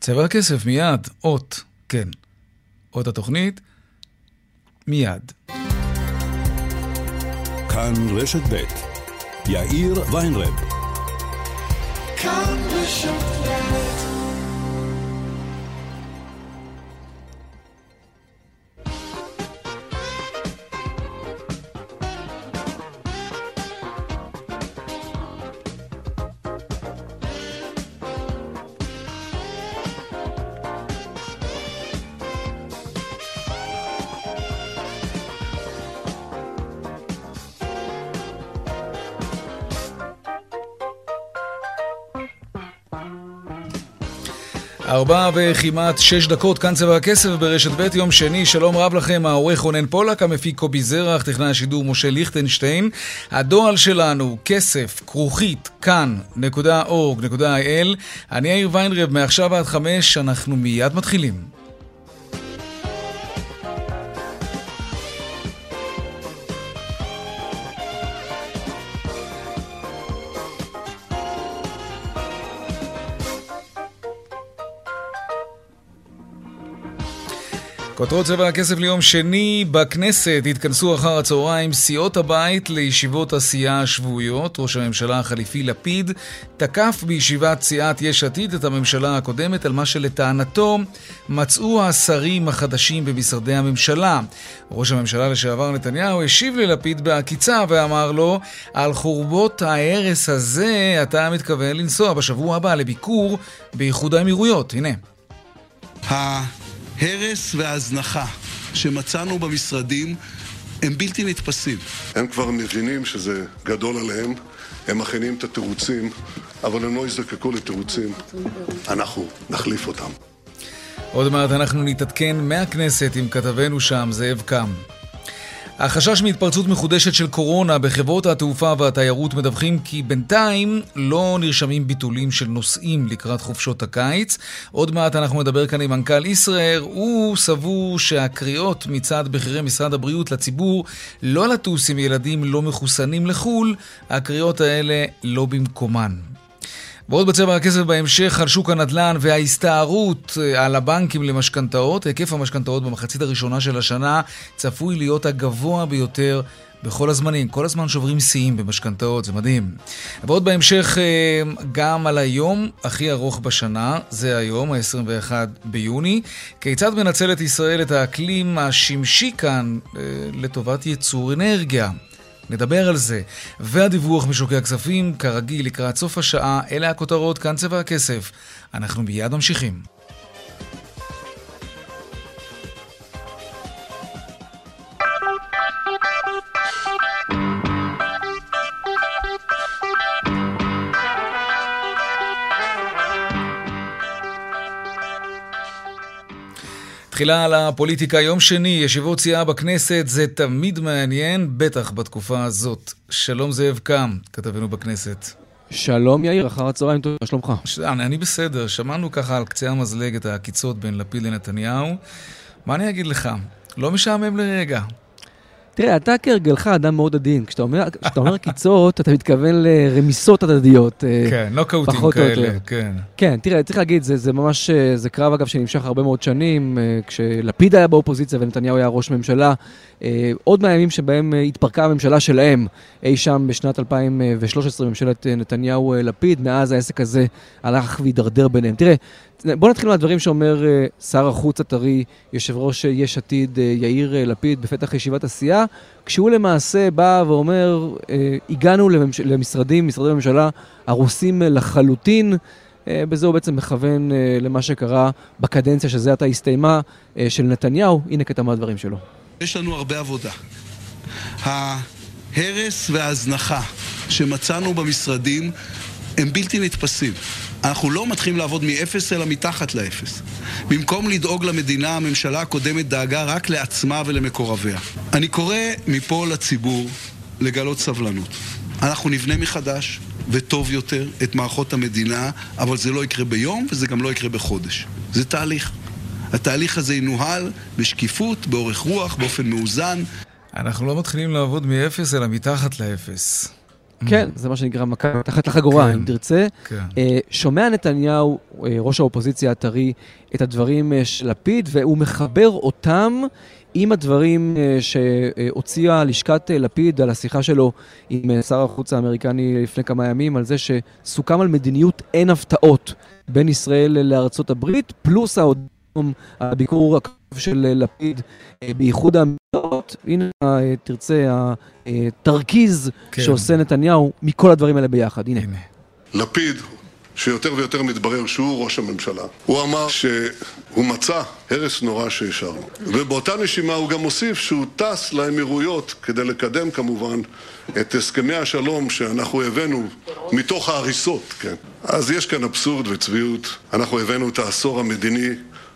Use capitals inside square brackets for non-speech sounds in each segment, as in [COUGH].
צבע הכסף מיד, אות, כן. אות התוכנית, מיד. כאן רשת ב' יאיר ויינרב. כאן רשת ארבע וכמעט שש דקות, כאן צבע הכסף ברשת ב' יום שני, שלום רב לכם, העורך רונן פולק, המפיק קובי זרח, טכנאי השידור משה ליכטנשטיין. הדואל שלנו, כסף, כרוכית, כאן.org.il. אני יאיר ויינרב, מעכשיו עד חמש, אנחנו מיד מתחילים. כותרות צבע הכסף ליום שני בכנסת התכנסו אחר הצהריים סיעות הבית לישיבות עשייה השבועיות. ראש הממשלה החליפי לפיד תקף בישיבת סיעת יש עתיד את הממשלה הקודמת על מה שלטענתו מצאו השרים החדשים במשרדי הממשלה. ראש הממשלה לשעבר נתניהו השיב ללפיד בעקיצה ואמר לו על חורבות ההרס הזה אתה מתכוון לנסוע בשבוע הבא לביקור באיחוד האמירויות. הנה. ההרס וההזנחה שמצאנו במשרדים הם בלתי נתפסים. הם כבר מבינים שזה גדול עליהם, הם מכינים את התירוצים, אבל הם לא יזדקקו לתירוצים. אנחנו נחליף אותם. עוד מעט אנחנו נתעדכן מהכנסת עם כתבנו שם, זאב קם. החשש מהתפרצות מחודשת של קורונה בחברות התעופה והתיירות מדווחים כי בינתיים לא נרשמים ביטולים של נוסעים לקראת חופשות הקיץ. עוד מעט אנחנו נדבר כאן עם מנכ"ל ישראייר. הוא סבור שהקריאות מצד בכירי משרד הבריאות לציבור לא לטוס עם ילדים לא מחוסנים לחו"ל, הקריאות האלה לא במקומן. ועוד בצבע הכסף בהמשך על שוק הנדל"ן וההסתערות אה, על הבנקים למשכנתאות. היקף המשכנתאות במחצית הראשונה של השנה צפוי להיות הגבוה ביותר בכל הזמנים. כל הזמן שוברים שיאים במשכנתאות, זה מדהים. ועוד בהמשך אה, גם על היום הכי ארוך בשנה, זה היום, ה-21 ביוני. כיצד מנצלת ישראל את האקלים השמשי כאן אה, לטובת ייצור אנרגיה? נדבר על זה. והדיווח משוקי הכספים, כרגיל, לקראת סוף השעה, אלה הכותרות, כאן צבע הכסף. אנחנו מיד ממשיכים. תחילה על הפוליטיקה, יום שני, ישיבות סיעה בכנסת, זה תמיד מעניין, בטח בתקופה הזאת. שלום זאב קם, כתבנו בכנסת. שלום יאיר, אחר הצהריים טוב, מה שלומך? ש... אני, אני בסדר, שמענו ככה על קצה המזלג את העקיצות בין לפיד לנתניהו. מה אני אגיד לך? לא משעמם לרגע. תראה, אתה כהרגלך אדם מאוד עדין. כשאתה אומר, כשאתה אומר קיצות, אתה מתכוון לרמיסות הדדיות. אה, כן, נוקאוטים לא כאלה, כן. כן, תראה, צריך להגיד, זה, זה ממש, אה, זה קרב אגב שנמשך הרבה מאוד שנים, אה, כשלפיד היה באופוזיציה ונתניהו היה ראש ממשלה. עוד מהימים שבהם התפרקה הממשלה שלהם, אי שם בשנת 2013, ממשלת נתניהו-לפיד, מאז העסק הזה הלך והידרדר ביניהם. תראה, בוא נתחיל מהדברים שאומר uh, שר החוץ הטרי, יושב ראש uh, יש עתיד uh, יאיר לפיד בפתח ישיבת הסיעה, כשהוא למעשה בא ואומר, הגענו. למשרדים, משרדי ממשלה הרוסים לחלוטין. בזה הוא בעצם מכוון למה שקרה בקדנציה שזה עתה הסתיימה של נתניהו. הנה קטע מהדברים שלו. יש לנו הרבה עבודה. ההרס וההזנחה שמצאנו במשרדים הם בלתי נתפסים. אנחנו לא מתחילים לעבוד מאפס, אלא מתחת לאפס. במקום לדאוג למדינה, הממשלה הקודמת דאגה רק לעצמה ולמקורביה. אני קורא מפה לציבור לגלות סבלנות. אנחנו נבנה מחדש וטוב יותר את מערכות המדינה, אבל זה לא יקרה ביום וזה גם לא יקרה בחודש. זה תהליך. התהליך הזה ינוהל בשקיפות, באורך רוח, באופן מאוזן. אנחנו לא מתחילים לעבוד מאפס, אלא מתחת לאפס. כן, זה מה שנקרא מכה תחת לחגורה, אם תרצה. כן. שומע נתניהו, ראש האופוזיציה הטרי, את הדברים של לפיד, והוא מחבר אותם עם הדברים שהוציאה לשכת לפיד על השיחה שלו עם שר החוץ האמריקני לפני כמה ימים, על זה שסוכם על מדיניות אין הפתעות בין ישראל לארצות הברית, פלוס הביקור של לפיד באיחוד האמירויות. הנה, תרצה, התרכיז כן. שעושה נתניהו מכל הדברים האלה ביחד. הנה. הנה. לפיד שיותר ויותר מתברר שהוא ראש הממשלה. הוא אמר שהוא מצא הרס נורא שהשארנו. ובאותה נשימה הוא גם הוסיף שהוא טס לאמירויות כדי לקדם כמובן את הסכמי השלום שאנחנו הבאנו מתוך ההריסות, כן. אז יש כאן אבסורד וצביעות. אנחנו הבאנו את העשור המדיני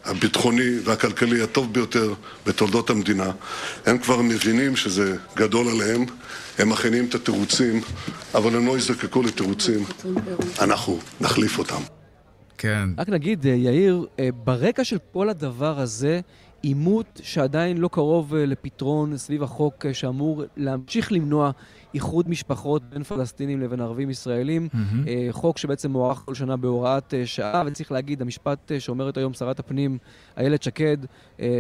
הביטחוני והכלכלי הטוב ביותר בתולדות המדינה. הם כבר מבינים שזה גדול עליהם, הם מכינים את התירוצים, אבל הם לא יזדקקו לתירוצים. אנחנו נחליף אותם. כן. רק נגיד, אה, יאיר, אה, ברקע של כל הדבר הזה, עימות שעדיין לא קרוב אה, לפתרון סביב החוק שאמור להמשיך למנוע איחוד משפחות בין פלסטינים לבין ערבים ישראלים. Mm-hmm. חוק שבעצם מוארך כל שנה בהוראת שעה, וצריך להגיד, המשפט שאומרת היום שרת הפנים איילת שקד,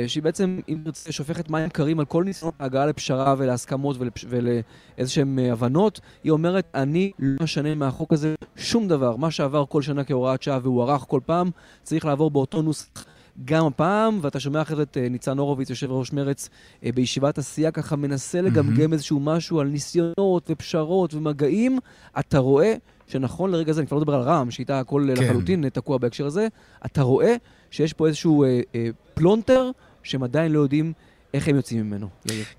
שהיא בעצם, אם תרצה, שופכת מים קרים על כל ניסיון ההגעה לפשרה ולהסכמות ולפש... ולאיזשהן הבנות, היא אומרת, אני לא אשנה מהחוק הזה שום דבר. מה שעבר כל שנה כהוראת שעה והוארך כל פעם, צריך לעבור באותו נוסח. גם הפעם, ואתה שומע אחרי זה את אה, ניצן הורוביץ, יושב ראש מרץ, אה, בישיבת עשייה, ככה מנסה לגמגם איזשהו משהו על ניסיונות ופשרות ומגעים, אתה רואה שנכון לרגע זה, אני כבר לא מדבר על רע"מ, שאיתה הכל כן. לחלוטין תקוע בהקשר הזה, אתה רואה שיש פה איזשהו אה, אה, פלונטר שהם עדיין לא יודעים איך הם יוצאים ממנו?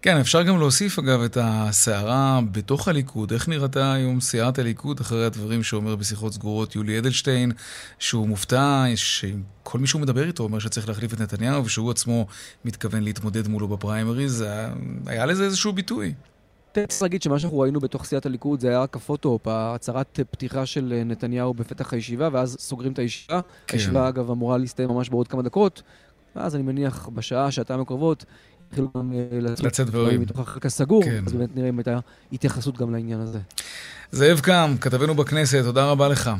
כן, אפשר גם להוסיף אגב את הסערה בתוך הליכוד. איך נראתה היום סיעת הליכוד אחרי הדברים שאומר בשיחות סגורות יולי אדלשטיין, שהוא מופתע, שכל מי שהוא מדבר איתו אומר שצריך להחליף את נתניהו, ושהוא עצמו מתכוון להתמודד מולו בפריימריז, היה לזה איזשהו ביטוי. צריך להגיד שמה שאנחנו ראינו בתוך סיעת הליכוד זה היה רק הפוטו-אופ, ההצהרת פתיחה של נתניהו בפתח הישיבה, ואז סוגרים את הישיבה. כן. הישיבה, אגב, אמורה להסתיים ממש בעוד כמה דקות, ואז אני מניח בשעה, שעתיים הקרובות, התחילו גם אה, לצאת דברים מתוך החלק הסגור, כן. אז באמת נראה אם הייתה התייחסות גם לעניין הזה. זאב קם, כתבנו בכנסת, תודה רבה לך.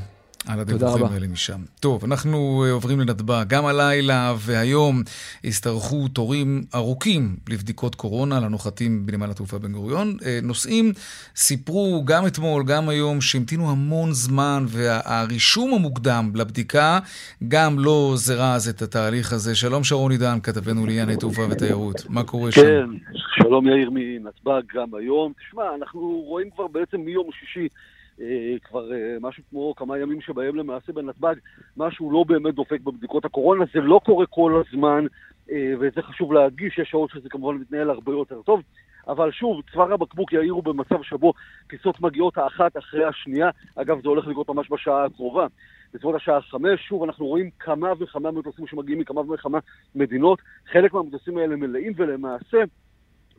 על הדיווחים האלה משם. טוב, אנחנו אה, עוברים לנתב"ג. גם הלילה והיום השתרכו תורים ארוכים לבדיקות קורונה לנוחתים בנמל התעופה בן גוריון. אה, נוסעים סיפרו גם אתמול, גם היום, שהמתינו המון זמן, והרישום המוקדם לבדיקה גם לא זרז את התהליך הזה. שלום שרון עידן, כתבנו לענייני תעופה ותיירות. מה קורה שם? כן, שלום יאיר מנתב"ג גם היום. תשמע, אנחנו רואים כבר בעצם מיום שישי כבר אה, משהו כמו כמה ימים שבהם למעשה בנתב"ג משהו לא באמת דופק בבדיקות הקורונה, זה לא קורה כל הזמן, אה, וזה חשוב להדגיש, יש שעות שזה כמובן מתנהל הרבה יותר טוב, אבל שוב, צוואר הבקבוק יאירו במצב שבו טיסות מגיעות האחת אחרי השנייה, אגב זה הולך לקרות ממש בשעה הקרובה. בסביבות השעה חמש, שוב, אנחנו רואים כמה וכמה מטוסים שמגיעים מכמה וכמה מדינות. חלק מהמטוסים האלה מלאים, ולמעשה,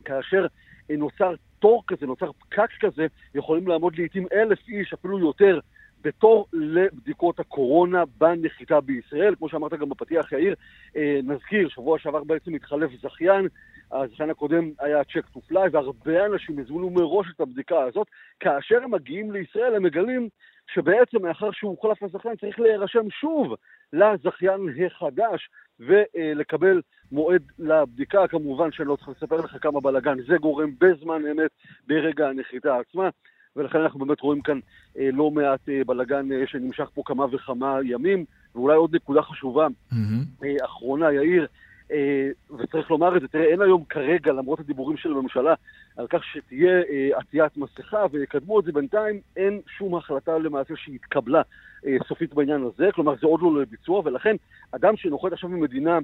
כאשר נוצר תור כזה, נוצר פקק כזה, יכולים לעמוד לעיתים אלף איש, אפילו יותר, בתור לבדיקות הקורונה בנחיתה בישראל. כמו שאמרת גם בפתיח, יאיר, אה, נזכיר, שבוע שעבר בעצם התחלף זכיין, הזכיין הקודם היה צ'ק טו פליי, והרבה אנשים הזמינו מראש את הבדיקה הזאת. כאשר הם מגיעים לישראל, הם מגלים שבעצם מאחר שהוחלף הזכיין צריך להירשם שוב לזכיין החדש ולקבל מועד לבדיקה, כמובן שאני לא צריך לספר לך כמה בלאגן זה גורם בזמן אמת ברגע הנחיתה עצמה, ולכן אנחנו באמת רואים כאן אה, לא מעט אה, בלאגן אה, שנמשך פה כמה וכמה ימים, ואולי עוד נקודה חשובה mm-hmm. אה, אחרונה, יאיר, אה, וצריך לומר את זה, תראה, אין היום כרגע, למרות הדיבורים של הממשלה, על כך שתהיה אה, עטיית מסכה ויקדמו את זה בינתיים, אין שום החלטה למעשה שהתקבלה אה, סופית בעניין הזה, כלומר זה עוד לא לביצוע, ולכן אדם שנוחת עכשיו ממדינה,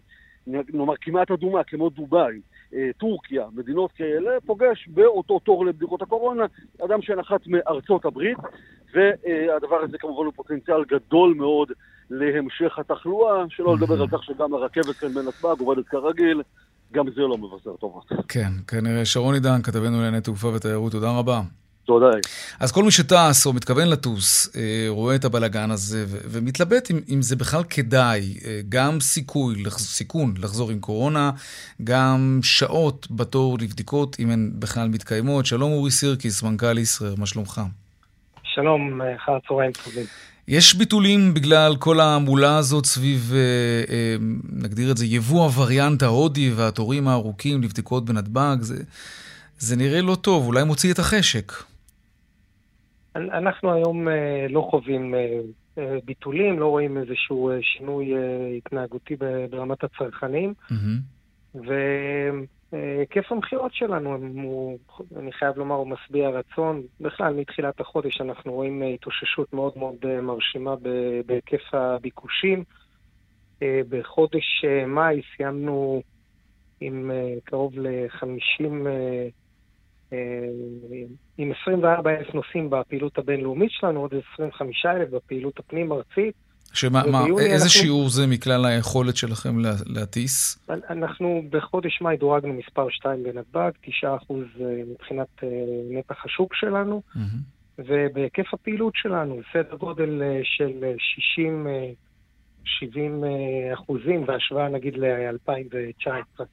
נאמר כמעט אדומה, כמו דובאי, טורקיה, מדינות כאלה, פוגש באותו תור לבדיקות הקורונה אדם שנחת מארצות הברית, והדבר הזה כמובן הוא פוטנציאל גדול מאוד להמשך התחלואה, שלא לדבר על כך שגם הרכבת כאן בנתב"ג עובדת כרגיל, גם זה לא מבשר טובות. כן, כנראה. שרון עידן, כתבנו לענייני תעופה ותיירות, תודה רבה. תודה. אז כל מי שטס או מתכוון לטוס, אה, רואה את הבלגן הזה ומתלבט אם, אם זה בכלל כדאי, אה, גם סיכוי, סיכון לחזור עם קורונה, גם שעות בתור לבדיקות, אם הן בכלל מתקיימות. שלום אורי סירקיס, מנכ"ל ישראר, מה שלומך? שלום, אחר צהריים טובים. יש ביטולים בגלל כל ההמולה הזאת סביב, אה, אה, נגדיר את זה, יבוא הווריאנט ההודי והתורים הארוכים לבדיקות בנתב"ג. זה, זה נראה לא טוב, אולי מוציא את החשק. אנחנו היום אה, לא חווים ביטולים, לא רואים איזשהו שינוי התנהגותי ברמת הצרכנים. Mm-hmm. היקף המכירות שלנו, הוא, אני חייב לומר, הוא משביע רצון. בכלל, מתחילת החודש אנחנו רואים אה, התאוששות מאוד מאוד אה, מרשימה בהיקף הביקושים. אה, בחודש מאי סיימנו עם קרוב ל-50, עם 24 אלף נוסעים בפעילות הבינלאומית שלנו, עוד 25 אלף בפעילות הפנים-ארצית. שמה, מה, איזה אנחנו... שיעור זה מכלל היכולת שלכם להטיס? אנחנו בחודש מאי דורגנו מספר 2 בנתב"ג, 9% אה, מבחינת אה, נתח השוק שלנו, mm-hmm. ובהיקף הפעילות שלנו, סדר גודל אה, של 60-70 אחוזים, בהשוואה נגיד ל-2019.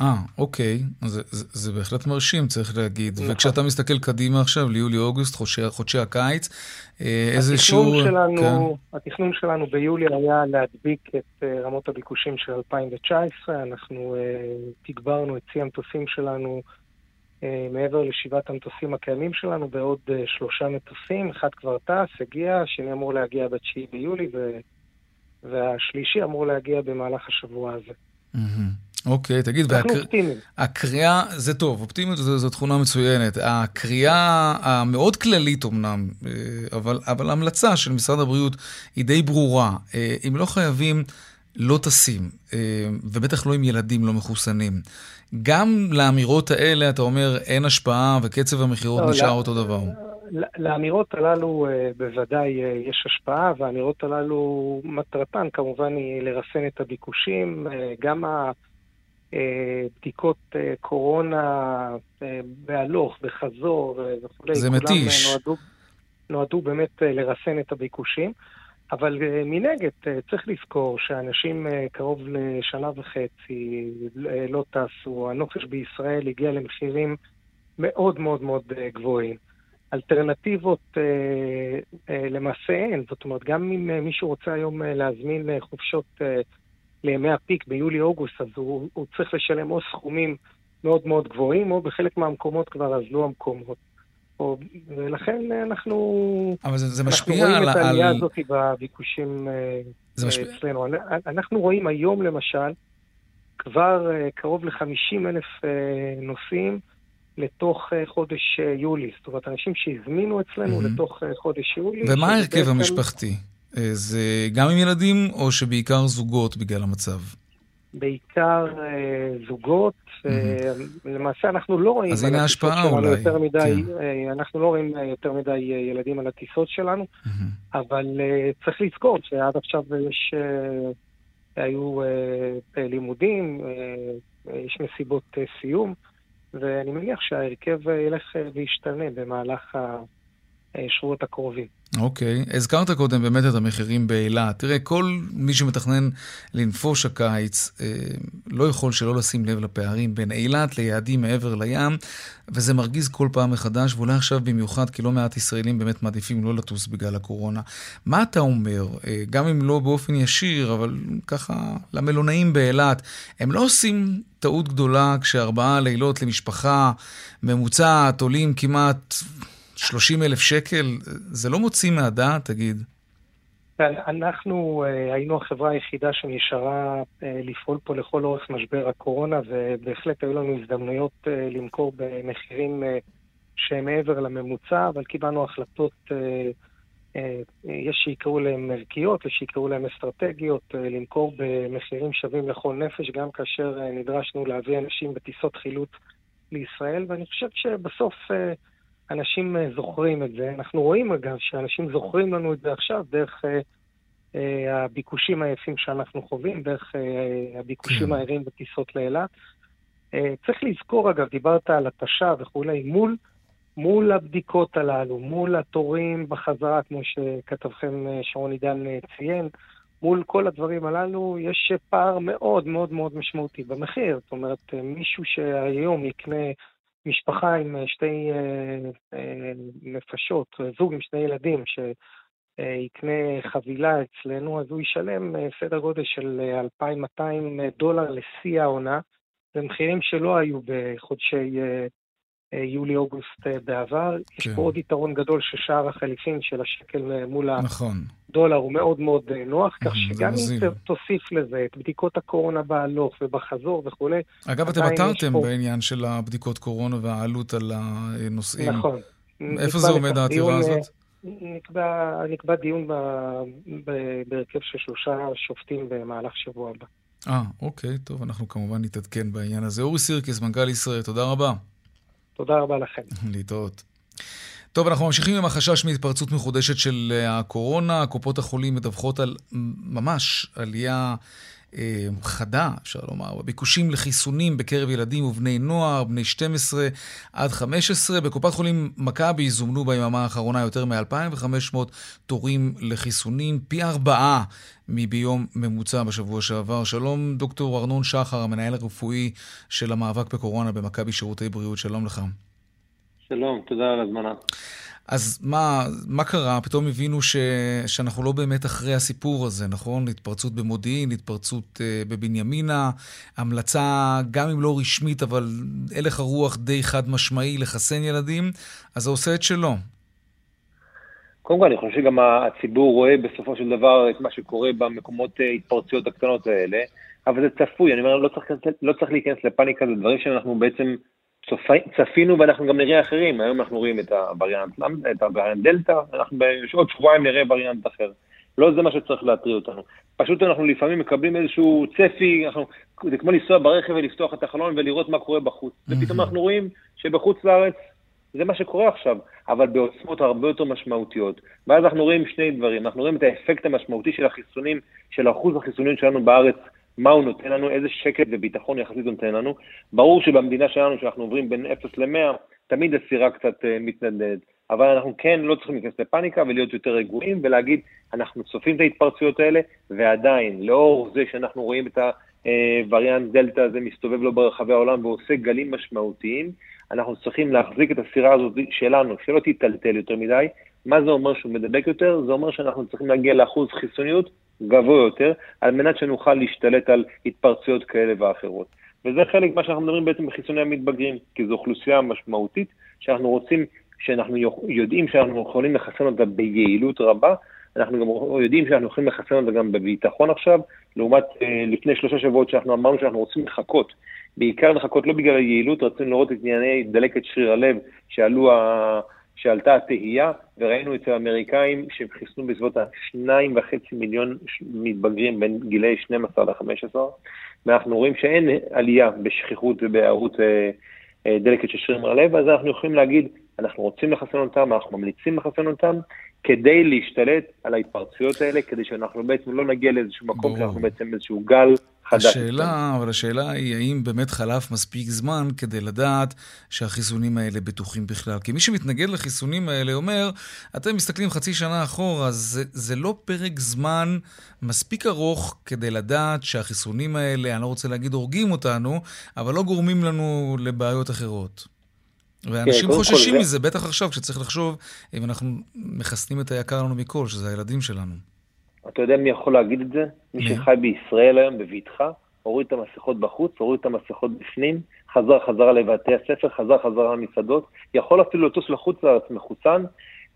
אה, אוקיי. זה, זה, זה בהחלט מרשים, צריך להגיד. נכון. וכשאתה מסתכל קדימה עכשיו, ליולי-אוגוסט, חודשי, חודשי הקיץ, אה, איזה שיעור... שלנו, כן. התכנון שלנו ביולי היה להדביק את אה, רמות הביקושים של 2019. אנחנו uh, תגברנו את צי המטוסים שלנו uh, מעבר לשבעת המטוסים הקיימים שלנו בעוד uh, שלושה מטוסים. אחד כבר טס, הגיע, השני אמור להגיע ב-9 ביולי, ו... והשלישי אמור להגיע במהלך השבוע הזה. Mm-hmm. אוקיי, תגיד, אנחנו אופטימיים. הקריאה, זה טוב, אופטימיות זו, זו תכונה מצוינת. הקריאה המאוד כללית אמנם, אה, אבל, אבל ההמלצה של משרד הבריאות היא די ברורה. אה, אם לא חייבים, לא טסים, אה, ובטח לא עם ילדים לא מחוסנים. גם לאמירות האלה אתה אומר אין השפעה וקצב המכירות לא, נשאר לא, אותו דבר. לאמירות הללו בוודאי יש השפעה, והאמירות הללו מטרתן כמובן היא לרסן את הביקושים. גם ה... בדיקות אה, קורונה אה, בהלוך, בחזור וכולי. זה מתיש. נועדו, נועדו באמת לרסן את הביקושים. אבל מנגד, צריך לזכור שאנשים קרוב לשנה וחצי לא טסו, הנופש בישראל הגיע למחירים מאוד מאוד מאוד גבוהים. אלטרנטיבות למעשה אין, זאת אומרת, גם אם מישהו רוצה היום להזמין חופשות לימי הפיק ביולי-אוגוסט, אז הוא, הוא צריך לשלם או סכומים מאוד מאוד גבוהים, או בחלק מהמקומות כבר אזלו המקומות. או, ולכן אנחנו... אבל זה, זה משפיע על... אנחנו רואים את העלייה על... הזאת בביקושים זה משפיע... אצלנו. אנחנו רואים היום למשל כבר אה, קרוב ל-50 אלף אה, נוסעים לתוך אה, חודש יולי. זאת אומרת, אנשים שהזמינו אצלנו mm-hmm. לתוך חודש יולי. ומה ההרכב המשפחתי? אה, זה גם עם ילדים, או שבעיקר זוגות בגלל המצב? בעיקר אה, זוגות. Mm-hmm. אה, למעשה אנחנו לא רואים... אז הנה ההשפעה אולי. יותר מדי, כן. אה, אנחנו לא רואים אה, יותר מדי אה, ילדים על הטיסות שלנו, mm-hmm. אבל אה, צריך לזכור שעד עכשיו יש... אה, היו אה, אה, לימודים, אה, יש מסיבות אה, סיום, ואני מניח שההרכב אה, ילך אה, וישתנה במהלך השבועות הקרובים. אוקיי, okay. הזכרת קודם באמת את המחירים באילת. תראה, כל מי שמתכנן לנפוש הקיץ אה, לא יכול שלא לשים לב לפערים בין אילת ליעדים מעבר לים, וזה מרגיז כל פעם מחדש, ואולי עכשיו במיוחד, כי לא מעט ישראלים באמת מעדיפים לא לטוס בגלל הקורונה. מה אתה אומר, אה, גם אם לא באופן ישיר, אבל ככה, למלונאים באילת, הם לא עושים טעות גדולה כשארבעה לילות למשפחה ממוצעת עולים כמעט... 30 אלף שקל, זה לא מוציא מהדעת, תגיד. כן, אנחנו uh, היינו החברה היחידה שנשארה uh, לפעול פה לכל אורך משבר הקורונה, ובהחלט היו לנו הזדמנויות uh, למכור במחירים שהם מעבר לממוצע, אבל קיבלנו החלטות, יש שיקראו להם ערכיות, יש שיקראו להם אסטרטגיות, למכור במחירים שווים לכל נפש, גם כאשר נדרשנו להביא אנשים בטיסות חילוץ לישראל, ואני חושב שבסוף... אנשים אה, זוכרים את זה. אנחנו רואים אגב שאנשים זוכרים לנו את זה עכשיו דרך אה, אה, הביקושים היפים שאנחנו חווים, דרך אה, הביקושים כן. הערים בטיסות לאילת. אה, צריך לזכור אגב, דיברת על התשה וכולי, מול, מול הבדיקות הללו, מול התורים בחזרה, כמו שכתבכם אה, שרון עידן אה, ציין, מול כל הדברים הללו יש פער מאוד מאוד מאוד משמעותי במחיר. זאת אומרת, מישהו שהיום יקנה משפחה עם שתי נפשות, זוג עם שני ילדים, שיקנה חבילה אצלנו, אז הוא ישלם סדר גודל של 2,200 דולר לשיא העונה. זה מחירים שלא היו בחודשי יולי-אוגוסט בעבר. כן. יש פה עוד יתרון גדול ששער החליפין של השקל מול נכון. הדולר הוא מאוד מאוד נוח, כך שגם אם תוסיף לזה את בדיקות הקורונה בהלוך ובחזור וכולי. אגב, אתם עתרתם פה... בעניין של הבדיקות קורונה והעלות על הנושאים. נכון. איפה זה עומד העתירה הזאת? נקבע, נקבע דיון בהרכב של שלושה שופטים במהלך שבוע הבא. אה, אוקיי, טוב, אנחנו כמובן נתעדכן בעניין הזה. אורי סירקס, מנכ"ל ישראל, תודה רבה. תודה רבה לכם. להתראות. טוב, אנחנו ממשיכים עם החשש מהתפרצות מחודשת של אה, הקורונה. קופות החולים מדווחות על ממש עלייה חדה, אפשר לומר, בביקושים לחיסונים בקרב ילדים ובני נוער, בני 12 עד 15. בקופת חולים מכבי זומנו ביממה האחרונה יותר מ-2,500 תורים לחיסונים, פי ארבעה מביום ממוצע בשבוע שעבר. שלום, דוקטור ארנון שחר, המנהל הרפואי של המאבק בקורונה במכבי שירותי בריאות, שלום לך. שלום, תודה על הזמנה. אז מה, מה קרה? פתאום הבינו ש, שאנחנו לא באמת אחרי הסיפור הזה, נכון? התפרצות במודיעין, התפרצות uh, בבנימינה, המלצה, גם אם לא רשמית, אבל הלך הרוח די חד משמעי לחסן ילדים, אז זה עושה את שלו. קודם כל, אני חושב שגם הציבור רואה בסופו של דבר את מה שקורה במקומות אה, התפרצויות הקטנות האלה, אבל זה צפוי, אני אומר, לא צריך, לא צריך להיכנס לפאניקה, זה דברים שאנחנו בעצם צפינו ואנחנו גם נראה אחרים, היום אנחנו רואים את הווריאנט, את הווריאנט דלתא, אנחנו בעוד שבועיים נראה וריאנט אחר. לא זה מה שצריך להטריד אותנו. פשוט אנחנו לפעמים מקבלים איזשהו צפי, אנחנו, זה כמו לנסוע ברכב ולפתוח את החלון ולראות מה קורה בחוץ. ופתאום אנחנו רואים שבחוץ לארץ זה מה שקורה עכשיו, אבל בעוצמות הרבה יותר משמעותיות. ואז אנחנו רואים שני דברים, אנחנו רואים את האפקט המשמעותי של החיסונים, של אחוז החיסונים שלנו בארץ מה הוא נותן לנו, איזה שקט וביטחון יחסית הוא נותן לנו. ברור שבמדינה שלנו, שאנחנו עוברים בין 0 ל-100, תמיד הסירה קצת uh, מתנדנדת. אבל אנחנו כן לא צריכים להיכנס לפאניקה ולהיות יותר רגועים ולהגיד, אנחנו צופים את ההתפרצויות האלה, ועדיין, לאור זה שאנחנו רואים את הווריאנט אה, דלתא הזה מסתובב לו ברחבי העולם ועושה גלים משמעותיים, אנחנו צריכים להחזיק את הסירה הזאת שלנו, שלא תיטלטל יותר מדי. מה זה אומר שהוא מדבק יותר? זה אומר שאנחנו צריכים להגיע לאחוז חיסוניות גבוה יותר, על מנת שנוכל להשתלט על התפרצויות כאלה ואחרות. וזה חלק מה שאנחנו מדברים בעצם בחיסוני המתבגרים, כי זו אוכלוסייה משמעותית שאנחנו רוצים, שאנחנו יודעים שאנחנו יכולים לחסן אותה ביעילות רבה, אנחנו גם יודעים שאנחנו יכולים לחסן אותה גם בביטחון עכשיו, לעומת אה, לפני שלושה שבועות שאנחנו אמרנו שאנחנו רוצים לחכות, בעיקר לחכות לא בגלל היעילות, רצינו לראות את ענייני דלקת שריר הלב שעלו ה... שעלתה התהייה, וראינו אצל האמריקאים שהם חיסנו בסביבות ה-2.5 מיליון מתבגרים בין גילאי 12 ל-15, ואנחנו רואים שאין עלייה בשכיחות ובהיערות אה, אה, דלקת של שרירים הלב, אז אנחנו יכולים להגיד, אנחנו רוצים לחסן אותם, אנחנו ממליצים לחסן אותם, כדי להשתלט על ההתפרצויות האלה, כדי שאנחנו בעצם לא נגיע לאיזשהו מקום, כי אנחנו בעצם איזשהו גל חדש. השאלה, אבל השאלה היא, האם באמת חלף מספיק זמן כדי לדעת שהחיסונים האלה בטוחים בכלל? כי מי שמתנגד לחיסונים האלה אומר, אתם מסתכלים חצי שנה אחורה, זה, זה לא פרק זמן מספיק ארוך כדי לדעת שהחיסונים האלה, אני לא רוצה להגיד הורגים אותנו, אבל לא גורמים לנו לבעיות אחרות. ואנשים כן, חוששים מזה, זה... בטח עכשיו, כשצריך לחשוב אם אנחנו מחסנים את היקר לנו מכל, שזה הילדים שלנו. אתה יודע מי יכול להגיד את זה? מי שחי בישראל היום, בבטחה, הוריד את המסכות בחוץ, הוריד את המסכות בפנים, חזר חזרה לבתי הספר, חזר חזרה למסעדות, יכול אפילו לטוס לחוץ לארץ מחוסן.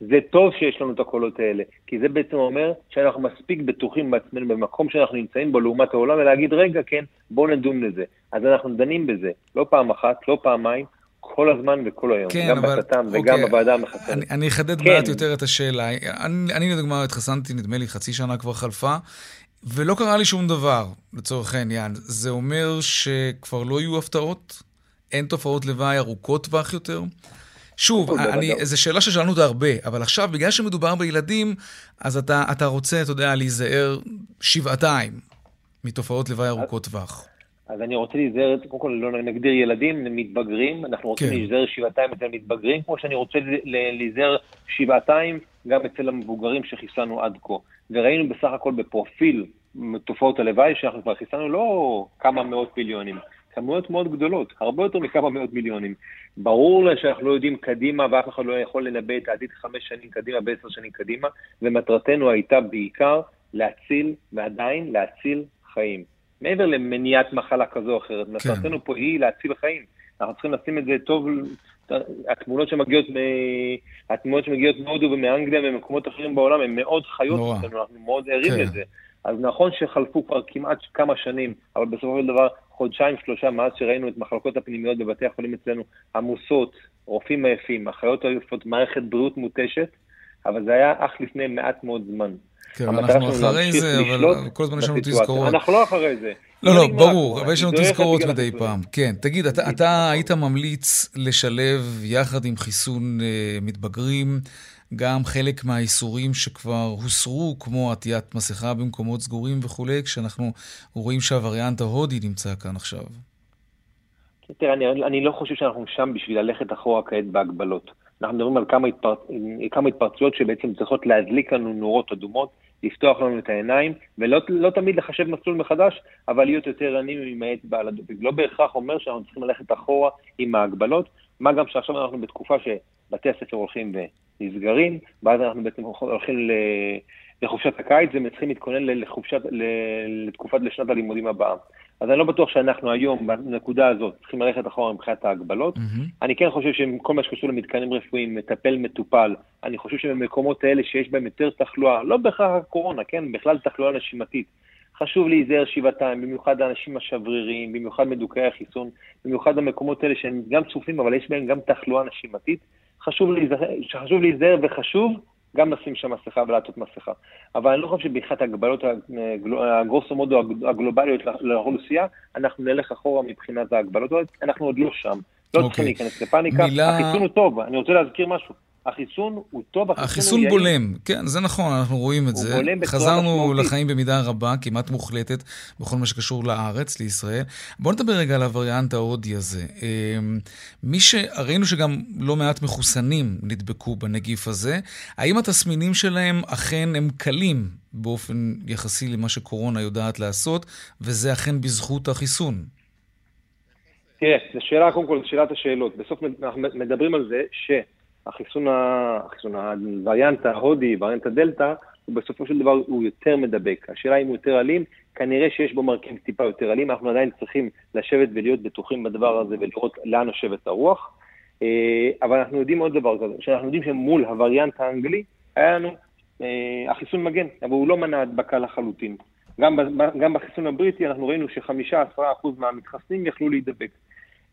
זה טוב שיש לנו את הקולות האלה, כי זה בעצם אומר שאנחנו מספיק בטוחים בעצמנו במקום שאנחנו נמצאים בו לעומת העולם, ולהגיד, רגע, כן, בואו נדון לזה. אז אנחנו דנים בזה, לא פעם אחת, לא פעמיים, כל הזמן וכל היום, כן, גם אבל, בצט"ם וגם אוקיי, בוועדה המחסנת. אני, אני אחדד כן. מעט יותר את השאלה. אני, אני לדוגמה התחסנתי, נדמה לי חצי שנה כבר חלפה, ולא קרה לי שום דבר, לצורך העניין. זה אומר שכבר לא יהיו הפתעות? אין תופעות לוואי ארוכות טווח יותר? שוב, אני, זו שאלה ששאלנו אותה הרבה, אבל עכשיו, בגלל שמדובר בילדים, אז אתה, אתה רוצה, אתה יודע, להיזהר שבעתיים מתופעות לוואי ארוכות טווח. אז אני רוצה להיזהר, קודם כל לא נגדיר ילדים, מתבגרים, אנחנו רוצים כן. להיזהר שבעתיים אצל מתבגרים, כמו שאני רוצה להיזהר שבעתיים גם אצל המבוגרים שחיסנו עד כה. וראינו בסך הכל בפרופיל תופעות הלוואי שאנחנו כבר חיסנו לא כמה מאות מיליונים, כמויות מאוד גדולות, הרבה יותר מכמה מאות מיליונים. ברור לה שאנחנו לא יודעים קדימה ואף אחד לא יכול לנבא את העתיד חמש שנים קדימה ועשר שנים קדימה, ומטרתנו הייתה בעיקר להציל, ועדיין להציל חיים. מעבר למניעת מחלה כזו או אחרת, כן. מטרתנו פה היא להציל חיים. אנחנו צריכים לשים את זה טוב, התמונות שמגיעות, מ... התמונות שמגיעות מהודו ומאנגליה וממקומות אחרים בעולם הן מאוד חיות אצלנו, אנחנו מאוד ערים כן. לזה. אז נכון שחלפו כבר כמעט כמה שנים, אבל בסופו של דבר חודשיים, שלושה מאז שראינו את מחלקות הפנימיות בבתי החולים אצלנו עמוסות, רופאים עייפים, אחיות עייפות, מערכת בריאות מותשת, אבל זה היה אך לפני מעט מאוד זמן. כן, אנחנו אחרי זה, אבל כל הזמן יש לנו תזכורות. אנחנו לא אחרי זה. לא, לא, ברור, אבל יש לנו תזכורות מדי פעם. כן, תגיד, אתה היית ממליץ לשלב יחד עם חיסון אה, מתבגרים גם חלק מהאיסורים שכבר הוסרו, כמו עטיית מסכה במקומות סגורים וכולי, כשאנחנו רואים שהווריאנט ההודי נמצא כאן עכשיו. תראה, אני, אני לא חושב שאנחנו שם בשביל ללכת אחורה כעת בהגבלות. אנחנו מדברים על כמה, התפר... כמה התפרצויות שבעצם צריכות להדליק לנו נורות אדומות, לפתוח לנו את העיניים, ולא לא תמיד לחשב מסלול מחדש, אבל להיות יותר עניים עם העט בעל הדופק. לא בהכרח אומר שאנחנו צריכים ללכת אחורה עם ההגבלות, מה גם שעכשיו אנחנו בתקופה שבתי הספר הולכים ונסגרים, ואז אנחנו בעצם הולכים לחופשת הקיץ וצריכים להתכונן לחופשת, לתקופת לשנת הלימודים הבאה. אז אני לא בטוח שאנחנו היום, בנקודה הזאת, צריכים ללכת אחורה מבחינת ההגבלות. Mm-hmm. אני כן חושב שכל מה שקשור למתקנים רפואיים, מטפל, מטופל, אני חושב שבמקומות האלה שיש בהם יותר תחלואה, לא בהכרח הקורונה, כן, בכלל תחלואה נשימתית, חשוב להיזהר שבעתיים, במיוחד האנשים השבריריים, במיוחד מדוכאי החיסון, במיוחד במקומות האלה שהם גם צופים, אבל יש בהם גם תחלואה נשימתית. חשוב להיזהר, חשוב להיזהר וחשוב גם לשים שם מסכה ולעטות מסכה. אבל אני לא חושב שבכלל ההגבלות הגרוסו מודו הגלובליות לאוכלוסייה, אנחנו נלך אחורה מבחינת ההגבלות, אנחנו עוד לא שם. לא צריכים אוקיי. להיכנס לפאניקה, מילה... החיסון הוא טוב, אני רוצה להזכיר משהו. החיסון הוא טוב, החיסון, החיסון הוא בולם, יעיל. כן, זה נכון, אנחנו רואים את זה. חזרנו לחיים במידה רבה, כמעט מוחלטת, בכל מה שקשור לארץ, לישראל. בואו נדבר רגע על הווריאנט ההודי הזה. אמ, מי ש... ראינו שגם לא מעט מחוסנים נדבקו בנגיף הזה. האם התסמינים שלהם אכן הם קלים באופן יחסי למה שקורונה יודעת לעשות, וזה אכן בזכות החיסון? תראה, זו שאלה, קודם כל, שאלת השאלות. בסוף אנחנו מדברים על זה ש... החיסון, החיסון, הווריאנט ההודי, וריאנט הדלתא, הוא בסופו של דבר הוא יותר מדבק. השאלה אם הוא יותר אלים, כנראה שיש בו מרכיב טיפה יותר אלים, אנחנו עדיין צריכים לשבת ולהיות בטוחים בדבר הזה ולראות לאן נושבת הרוח. אה, אבל אנחנו יודעים עוד דבר כזה, שאנחנו יודעים שמול הווריאנט האנגלי, היה לנו אה, החיסון מגן, אבל הוא לא מנע הדבקה לחלוטין. גם, בחיסון הבריטי אנחנו ראינו ש-5-10% מהמתחסנים יכלו להידבק.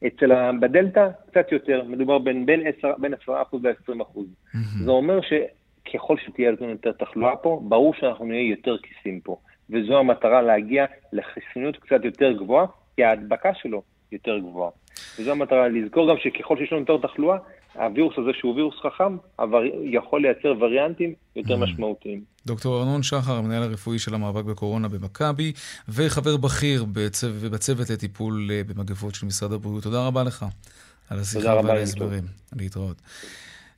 אצל בדלתא קצת יותר, מדובר בין, בין, 10, בין 10% ל-20%. Mm-hmm. זה אומר שככל שתהיה לנו יותר תחלואה פה, ברור שאנחנו נהיה יותר כיסים פה. וזו המטרה להגיע לחיסוניות קצת יותר גבוהה, כי ההדבקה שלו יותר גבוהה. וזו המטרה, לזכור גם שככל שיש לנו יותר תחלואה, הווירוס הזה שהוא וירוס חכם, אבל יכול לייצר וריאנטים יותר mm. משמעותיים. דוקטור ארנון שחר, המנהל הרפואי של המאבק בקורונה במכבי, וחבר בכיר בצו... בצוות לטיפול אה, במגפות של משרד הבריאות. תודה רבה לך על השיחה ועל ההסברים. להתראות.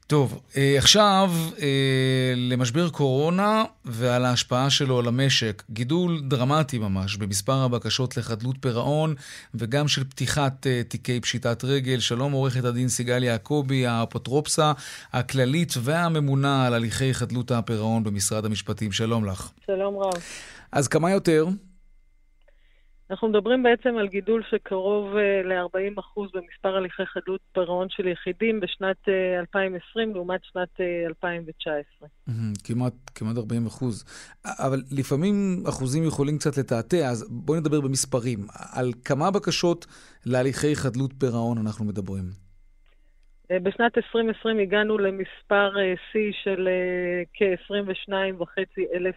טוב, אה, עכשיו אה, למשבר קורונה ועל ההשפעה שלו על המשק. גידול דרמטי ממש במספר הבקשות לחדלות פירעון וגם של פתיחת אה, תיקי פשיטת רגל. שלום עורכת הדין סיגל יעקבי, האפוטרופסה הכללית והממונה על הליכי חדלות הפירעון במשרד המשפטים. שלום לך. שלום רב. אז כמה יותר? אנחנו מדברים בעצם על גידול שקרוב אה, ל-40% במספר הליכי חדלות פירעון של יחידים בשנת 2020 אה, לעומת שנת 2019. אה, כמעט, כמעט 40 אחוז. אבל לפעמים אחוזים יכולים קצת לתעתע, אז בואי נדבר במספרים. על כמה בקשות להליכי חדלות פירעון אנחנו מדברים? בשנת 2020 הגענו למספר שיא של כ-22.5 אלף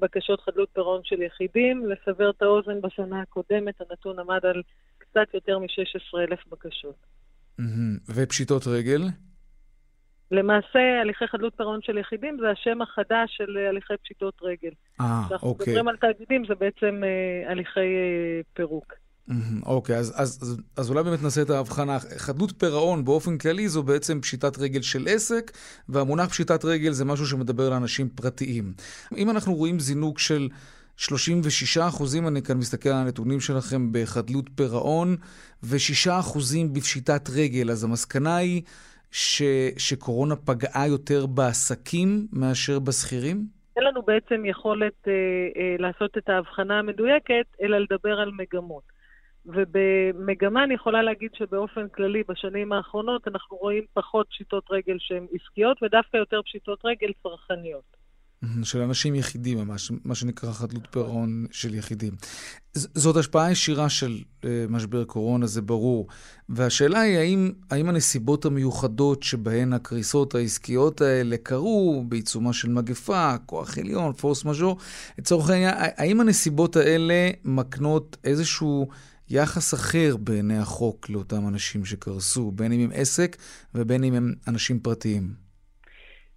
בקשות חדלות פירעון של יחידים. לסבר את האוזן, בשנה הקודמת הנתון עמד על קצת יותר מ-16,000 בקשות. ופשיטות רגל? למעשה, הליכי חדלות פירעון של יחידים זה השם החדש של הליכי פשיטות רגל. אה, אוקיי. כשאנחנו מדברים על תאגידים, זה בעצם אה, הליכי אה, פירוק. אוקיי, אז, אז, אז, אז אולי באמת נעשה את ההבחנה. חדלות פירעון באופן כללי זו בעצם פשיטת רגל של עסק, והמונח פשיטת רגל זה משהו שמדבר לאנשים פרטיים. אם אנחנו רואים זינוק של 36 אחוזים, אני כאן מסתכל על הנתונים שלכם, בחדלות פירעון, ו-6 אחוזים בפשיטת רגל. אז המסקנה היא ש, שקורונה פגעה יותר בעסקים מאשר בשכירים? אין לנו בעצם יכולת אה, אה, לעשות את ההבחנה המדויקת, אלא לדבר על מגמות. ובמגמה אני יכולה להגיד שבאופן כללי בשנים האחרונות אנחנו רואים פחות פשיטות רגל שהן עסקיות ודווקא יותר פשיטות רגל צרכניות. של אנשים יחידים ממש, מה שנקרא חדלות פירעון של יחידים. זאת השפעה ישירה של uh, משבר קורונה, זה ברור. והשאלה היא, האם, האם הנסיבות המיוחדות שבהן הקריסות העסקיות האלה קרו, בעיצומה של מגפה, כוח עליון, פורס מז'ור, לצורך העניין, האם הנסיבות האלה מקנות איזשהו יחס אחר בעיני החוק לאותם אנשים שקרסו, בין אם הם עסק ובין אם הם אנשים פרטיים?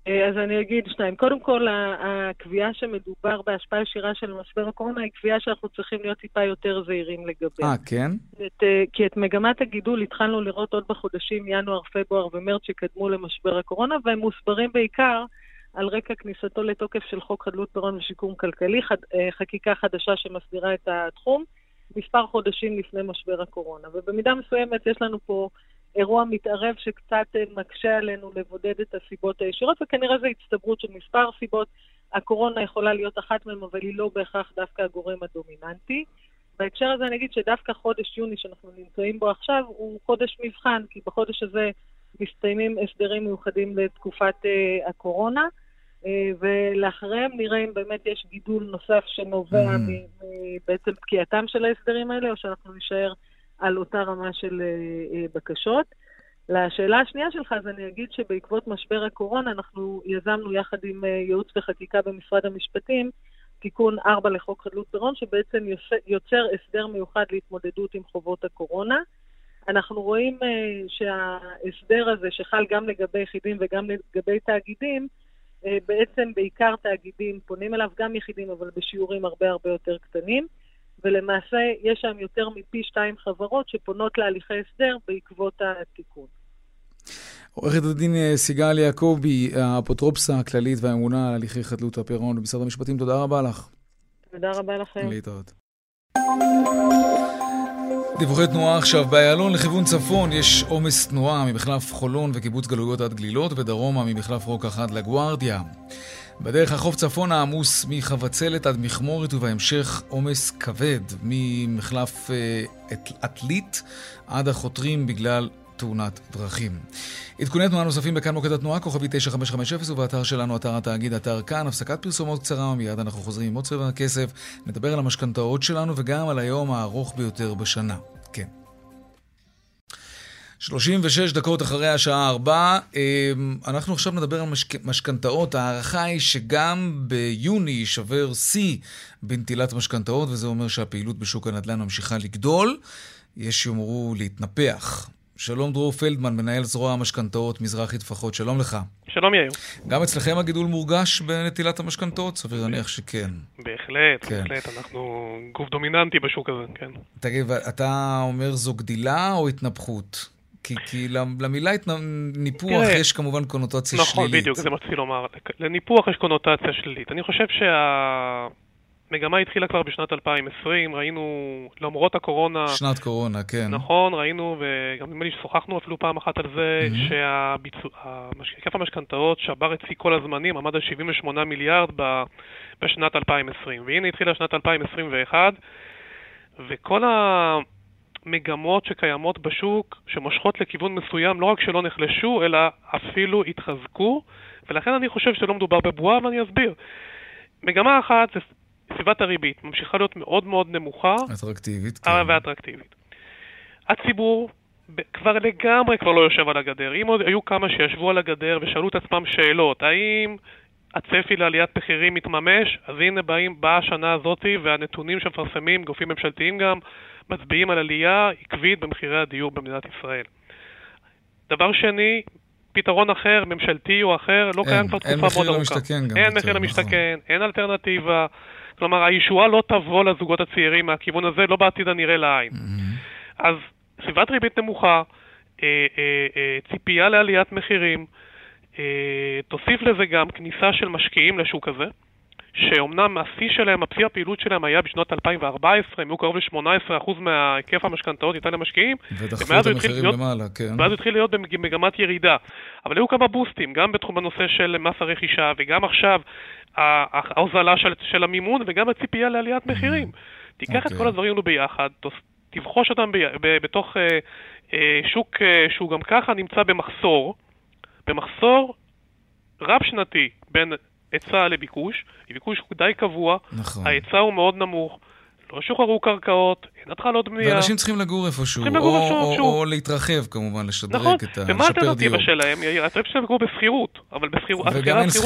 אה, אז אני אגיד שניים. קודם כל, הקביעה שמדובר בהשפעה ישירה של משבר הקורונה היא קביעה שאנחנו צריכים להיות טיפה יותר זהירים לגביה. אה, כן? את, אה, כי את מגמת הגידול התחלנו לראות עוד בחודשים ינואר, פברואר ומרץ שקדמו למשבר הקורונה, והם מוסברים בעיקר על רקע כניסתו לתוקף של חוק חדלות פירעון ושיקום כלכלי, חד, אה, חקיקה חדשה שמסדירה את התחום, מספר חודשים לפני משבר הקורונה. ובמידה מסוימת יש לנו פה... אירוע מתערב שקצת אה, מקשה עלינו לבודד את הסיבות הישירות, וכנראה זו הצטברות של מספר סיבות. הקורונה יכולה להיות אחת מהן, אבל היא לא בהכרח דווקא הגורם הדומיננטי. בהקשר הזה אני אגיד שדווקא חודש יוני שאנחנו נמצאים בו עכשיו הוא חודש מבחן, כי בחודש הזה מסתיימים הסדרים מיוחדים לתקופת uh, הקורונה, ולאחריהם נראה אם באמת יש גידול נוסף שנובע mm. בעצם פקיעתם של ההסדרים האלה, או שאנחנו נישאר על אותה רמה של אה, אה, בקשות. לשאלה השנייה שלך, אז אני אגיד שבעקבות משבר הקורונה אנחנו יזמנו יחד עם אה, ייעוץ וחקיקה במשרד המשפטים תיקון 4 לחוק חדלות פירעון, שבעצם יוצר הסדר מיוחד להתמודדות עם חובות הקורונה. אנחנו רואים שההסדר הזה, שחל גם לגבי יחידים וגם לגבי תאגידים, בעצם בעיקר תאגידים פונים אליו, גם יחידים, אבל בשיעורים הרבה הרבה יותר קטנים. ולמעשה יש שם יותר מפי שתיים חברות שפונות להליכי הסדר בעקבות התיקון. עורכת הדין אה, סיגל יעקבי, האפוטרופסה הכללית והאמונה על הליכי חדלות הפירעון במשרד המשפטים, תודה רבה לך. תודה רבה לכם. להתראות. דיווחי תנועה עכשיו, באיילון לכיוון צפון יש עומס תנועה ממחלף חולון וקיבוץ גלויות עד גלילות ודרומה ממחלף רוקח עד לגוארדיה. בדרך החוף צפונה עמוס מחבצלת עד מכמורת ובהמשך עומס כבד ממחלף אה, עד החותרים בגלל תאונת דרכים. עדכוני תנועה נוספים בכאן מוקד התנועה, כוכבי 9550 ובאתר שלנו, אתר התאגיד, אתר כאן. הפסקת פרסומות קצרה ומיד אנחנו חוזרים עם עוד צבע הכסף, נדבר על המשכנתאות שלנו וגם על היום הארוך ביותר בשנה. כן. 36 דקות אחרי השעה 4, אמ, אנחנו עכשיו נדבר על. משכנתאות. ההערכה היא שגם ביוני יישבר שיא בנטילת משכנתאות, וזה אומר שהפעילות בשוק הנדל"ן ממשיכה לגדול. יש שיאמרו להתנפח. שלום דרור פלדמן, מנהל זרוע המשכנתאות מזרחי טפחות, שלום לך. שלום יאיר. גם אצלכם הגידול מורגש בנטילת המשכנתאות? סביר להניח שכן. בהחלט, כן. בהחלט, אנחנו גוף דומיננטי בשוק הזה, כן. תגיד, אתה אומר זו גדילה או התנפחות? כי, כי למילה ניפוח תראה, יש כמובן קונוטציה נכון, שלילית. נכון, בדיוק, זה מתחיל לומר. לניפוח יש קונוטציה שלילית. אני חושב שהמגמה התחילה כבר בשנת 2020, ראינו, למרות הקורונה... שנת קורונה, כן. נכון, ראינו, וגם נדמה לי ששוחחנו אפילו פעם אחת על זה, mm-hmm. שהיקף המשכנתאות שבר את שיא כל הזמנים, עמד על 78 מיליארד בשנת 2020. והנה התחילה שנת 2021, וכל ה... מגמות שקיימות בשוק שמושכות לכיוון מסוים, לא רק שלא נחלשו, אלא אפילו התחזקו, ולכן אני חושב שלא מדובר בבועה, ואני אסביר. מגמה אחת זה סביבת הריבית, ממשיכה להיות מאוד מאוד נמוכה. אטרקטיבית, כן. ואטרקטיבית. הציבור כבר לגמרי כבר לא יושב על הגדר. אם עוד היו כמה שישבו על הגדר ושאלו את עצמם שאלות, האם הצפי לעליית מחירים מתממש? אז הנה באים, באה השנה הזאתי והנתונים שמפרסמים גופים ממשלתיים גם, מצביעים על עלייה עקבית במחירי הדיור במדינת ישראל. דבר שני, פתרון אחר, ממשלתי או אחר, לא קיים כבר תקופה מאוד ארוכה. אין מחיר למשתכן גם. אין מחיר למשתכן, נכון. אין אלטרנטיבה. כלומר, הישועה לא תבוא לזוגות הצעירים מהכיוון הזה, לא בעתיד הנראה לעין. Mm-hmm. אז סביבת ריבית נמוכה, אה, אה, אה, ציפייה לעליית מחירים, אה, תוסיף לזה גם כניסה של משקיעים לשוק הזה, שאומנם השיא שלהם, השיא הפעילות שלהם היה בשנות 2014, הם היו קרוב ל-18% מהיקף המשכנתאות ניתן למשקיעים. ודחפו את המחירים להיות, למעלה, כן. ואז התחיל להיות במגמת ירידה. אבל היו כמה בוסטים, גם בתחום הנושא של מס הרכישה, וגם עכשיו ההוזלה של, של המימון, וגם הציפייה לעליית מחירים. תיקח okay. את אוקיי. כל הדברים האלו ביחד, תבחוש אותם ב, ב, בתוך אה, אה, שוק אה, שהוא גם ככה נמצא במחסור, במחסור רב-שנתי בין היצע לביקוש, ביקוש הוא די קבוע, נכון. ההיצע הוא מאוד נמוך, לא שוחררו קרקעות, אין התחלות בנייה. ואנשים צריכים לגור איפשהו, צריכים לגור או, איפשהו. או, או להתרחב כמובן, לשדרג נכון. את ה... ומה האלטרנטיבה שלהם? האלטרנטיבה שלהם לגור בשכירות, אבל בשכירות,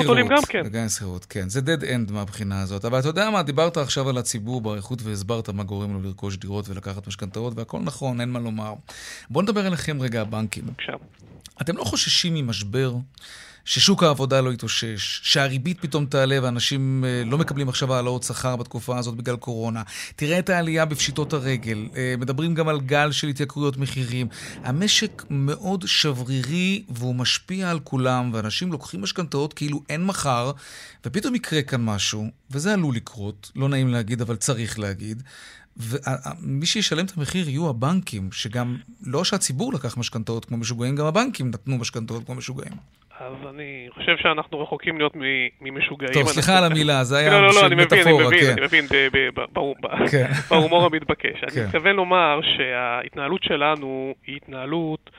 עולים גם כן. וגם אין שכירות, כן. זה dead end מהבחינה הזאת. אבל אתה יודע מה, דיברת עכשיו על הציבור באריכות והסברת מה גורם לו לרכוש דירות ולקחת משכנתאות, והכל נכון, אין מה לומר. בואו נדבר אליכם רגע, הבנקים. בבקשה. אתם לא חוששים ממשבר ששוק העבודה לא יתאושש, שהריבית פתאום תעלה ואנשים אה, לא מקבלים עכשיו העלאות שכר בתקופה הזאת בגלל קורונה. תראה את העלייה בפשיטות הרגל. אה, מדברים גם על גל של התייקרויות מחירים. המשק מאוד שברירי והוא משפיע על כולם, ואנשים לוקחים משכנתאות כאילו אין מחר, ופתאום יקרה כאן משהו, וזה עלול לקרות, לא נעים להגיד, אבל צריך להגיד. ומי שישלם את המחיר יהיו הבנקים, שגם, לא שהציבור לקח משכנתאות כמו משוגעים, גם הבנקים נתנו משכנתאות כמו משוגעים. אז אני חושב שאנחנו רחוקים להיות ממשוגעים. טוב, סליחה על המילה, זה היה [LAUGHS] לא, לא, בשביל מטאפורה, כן. אני מבין, אני מבין, כן. [LAUGHS] בהומור המתבקש. אני כן. מתכוון לומר שההתנהלות שלנו היא התנהלות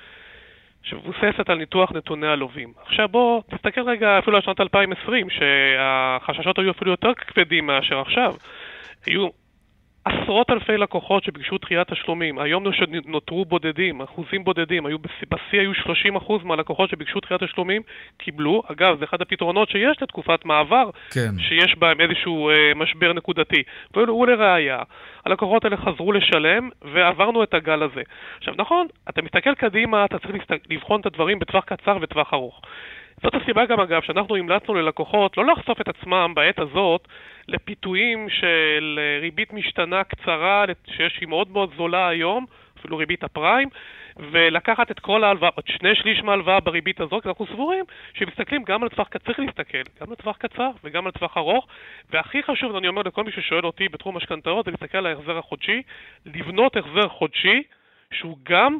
שמבוססת על ניתוח נתוני הלווים. עכשיו בוא תסתכל רגע אפילו על שנת 2020, שהחששות היו אפילו יותר כבדים מאשר עכשיו. היו עשרות אלפי לקוחות שביקשו דחיית תשלומים, היום נותרו בודדים, אחוזים בודדים, היו בשיא היו 30% מהלקוחות שביקשו דחיית תשלומים, קיבלו, אגב, זה אחד הפתרונות שיש לתקופת מעבר, כן. שיש בהם איזשהו אה, משבר נקודתי. ולראיה, הלקוחות האלה חזרו לשלם, ועברנו את הגל הזה. עכשיו נכון, אתה מסתכל קדימה, אתה צריך לבחון את הדברים בטווח קצר וטווח ארוך. זאת הסיבה גם, אגב, שאנחנו המלצנו ללקוחות לא לחשוף את עצמם בעת הזאת לפיתויים של אה, ריבית משתנה קצרה, שיש היא מאוד מאוד זולה היום, אפילו ריבית הפריים, ולקחת את כל ההלוואה, עוד שני שליש מההלוואה בריבית הזאת, כי אנחנו סבורים שמסתכלים גם על טווח, קצר, צריך להסתכל גם על טווח קצר וגם על טווח ארוך, והכי חשוב, אני אומר לכל מי ששואל אותי בתחום המשכנתאות, זה להסתכל על ההחזר החודשי, לבנות החזר חודשי שהוא גם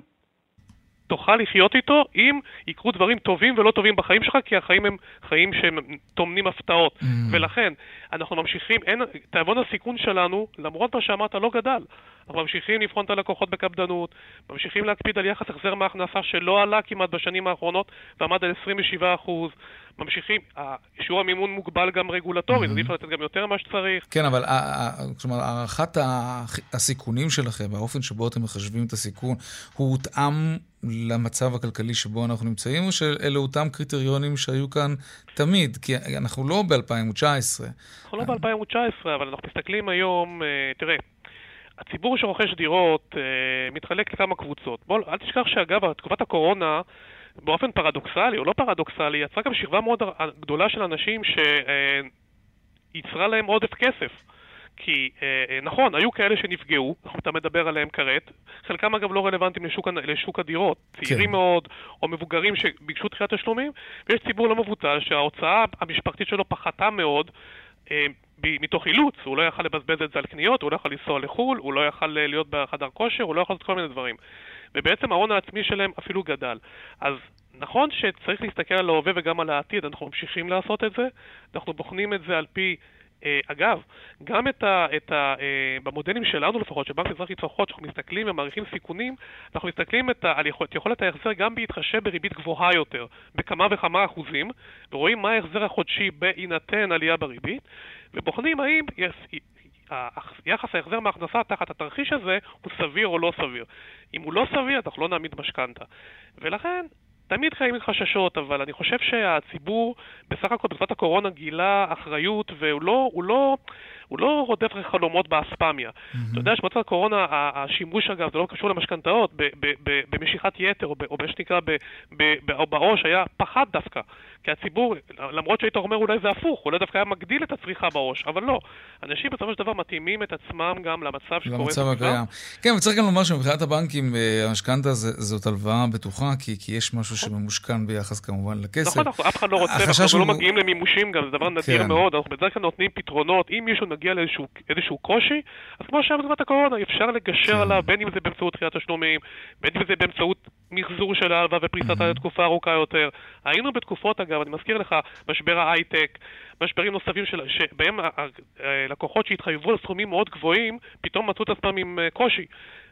תוכל לחיות איתו אם יקרו דברים טובים ולא טובים בחיים שלך, כי החיים הם חיים שהם טומנים הפתעות. Mm. ולכן, אנחנו ממשיכים, אין, תיאבון הסיכון שלנו, למרות מה שאמרת, לא גדל. אנחנו ממשיכים לבחון את הלקוחות בקפדנות, ממשיכים להקפיד על יחס החזר מההכנסה שלא עלה כמעט בשנים האחרונות ועמד על 27 ממשיכים, שיעור המימון מוגבל גם רגולטורית, אז אי אפשר לתת גם יותר ממה שצריך. כן, אבל כלומר, הערכת הסיכונים שלכם, האופן שבו אתם מחשבים את הסיכון, הוא הותאם למצב הכלכלי שבו אנחנו נמצאים, או שאלה אותם קריטריונים שהיו כאן תמיד? כי אנחנו לא ב-2019. אנחנו לא ב-2019, אבל אנחנו מסתכלים היום, אה, תראה, הציבור שרוכש דירות אה, מתחלק לכמה קבוצות. בוא, אל תשכח שאגב, תקופת הקורונה, באופן פרדוקסלי או לא פרדוקסלי, יצרה גם שכבה מאוד גדולה של אנשים שיצרה אה, להם עודף כסף. כי אה, אה, נכון, היו כאלה שנפגעו, אתה מדבר עליהם כרת, חלקם אגב לא רלוונטיים לשוק, לשוק הדירות, צעירים כן. מאוד, או מבוגרים שביקשו דחיית תשלומים, ויש ציבור לא מבוטל שההוצאה המשפחתית שלו פחתה מאוד, אה, מתוך אילוץ, הוא לא יכל לבזבז את זה על קניות, הוא לא יכל לנסוע לחו"ל, הוא לא יכל אה, להיות בחדר כושר, הוא לא יכל לעשות כל מיני דברים. ובעצם ההון העצמי שלהם אפילו גדל. אז נכון שצריך להסתכל על ההווה וגם על העתיד, אנחנו ממשיכים לעשות את זה, אנחנו בוחנים את זה על פי אה, אגב, גם את ה, את ה, אה, במודלים שלנו לפחות, של בנק מזרחי טפחות, שאנחנו מסתכלים ומעריכים סיכונים, אנחנו מסתכלים את ה, על יכולת, יכולת ההחזר גם בהתחשב בריבית גבוהה יותר, בכמה וכמה אחוזים, ורואים מה ההחזר החודשי בהינתן עלייה בריבית, ובוחנים האם יש, יחס ההחזר מההכנסה תחת התרחיש הזה הוא סביר או לא סביר. אם הוא לא סביר, אנחנו לא נעמיד משכנתה. ולכן, תמיד קיימים חששות, אבל אני חושב שהציבור בסך הכל בתקופת הקורונה גילה אחריות והוא לא, הוא לא, הוא לא רודף חלומות באספמיה. Mm-hmm. אתה יודע שבתקופת הקורונה השימוש אגב, זה לא קשור למשכנתאות, במשיכת יתר או מה שנקרא בעו"ש היה פחת דווקא. כי הציבור, למרות שהיית אומר אולי זה הפוך, אולי דווקא היה מגדיל את הצריכה בראש, אבל לא. אנשים בסופו של דבר מתאימים את עצמם גם למצב שקורה למצב הקיים. כן, וצריך גם לומר שמבחינת הבנקים, אה, המשכנתה זאת הלוואה בטוחה, כי, כי יש משהו שממושכן ביחס כמובן לכסף. נכון, אנחנו, אף אחד לא רוצה, אנחנו לא מגיעים למימושים גם, זה דבר נדיר כן. מאוד, אנחנו בדרך כלל נותנים פתרונות, אם מישהו נגיע לאיזשהו קושי, אז כמו שהיה בתקופת הקורונה, אפשר לגשר כן. עליו, בין אם זה באמצעות דחיית תשלומים, בין אם זה באמצעות מחזור של ההלוואה ופריסתה לתקופה ארוכה יותר. היינו בתקופות, אגב, אני מזכיר לך, משבר ההייטק, משברים נוספים של, שבהם לקוחות שהתחייבו על סכומים מאוד גבוהים, פתאום מצאו את עצמם עם אה, קושי.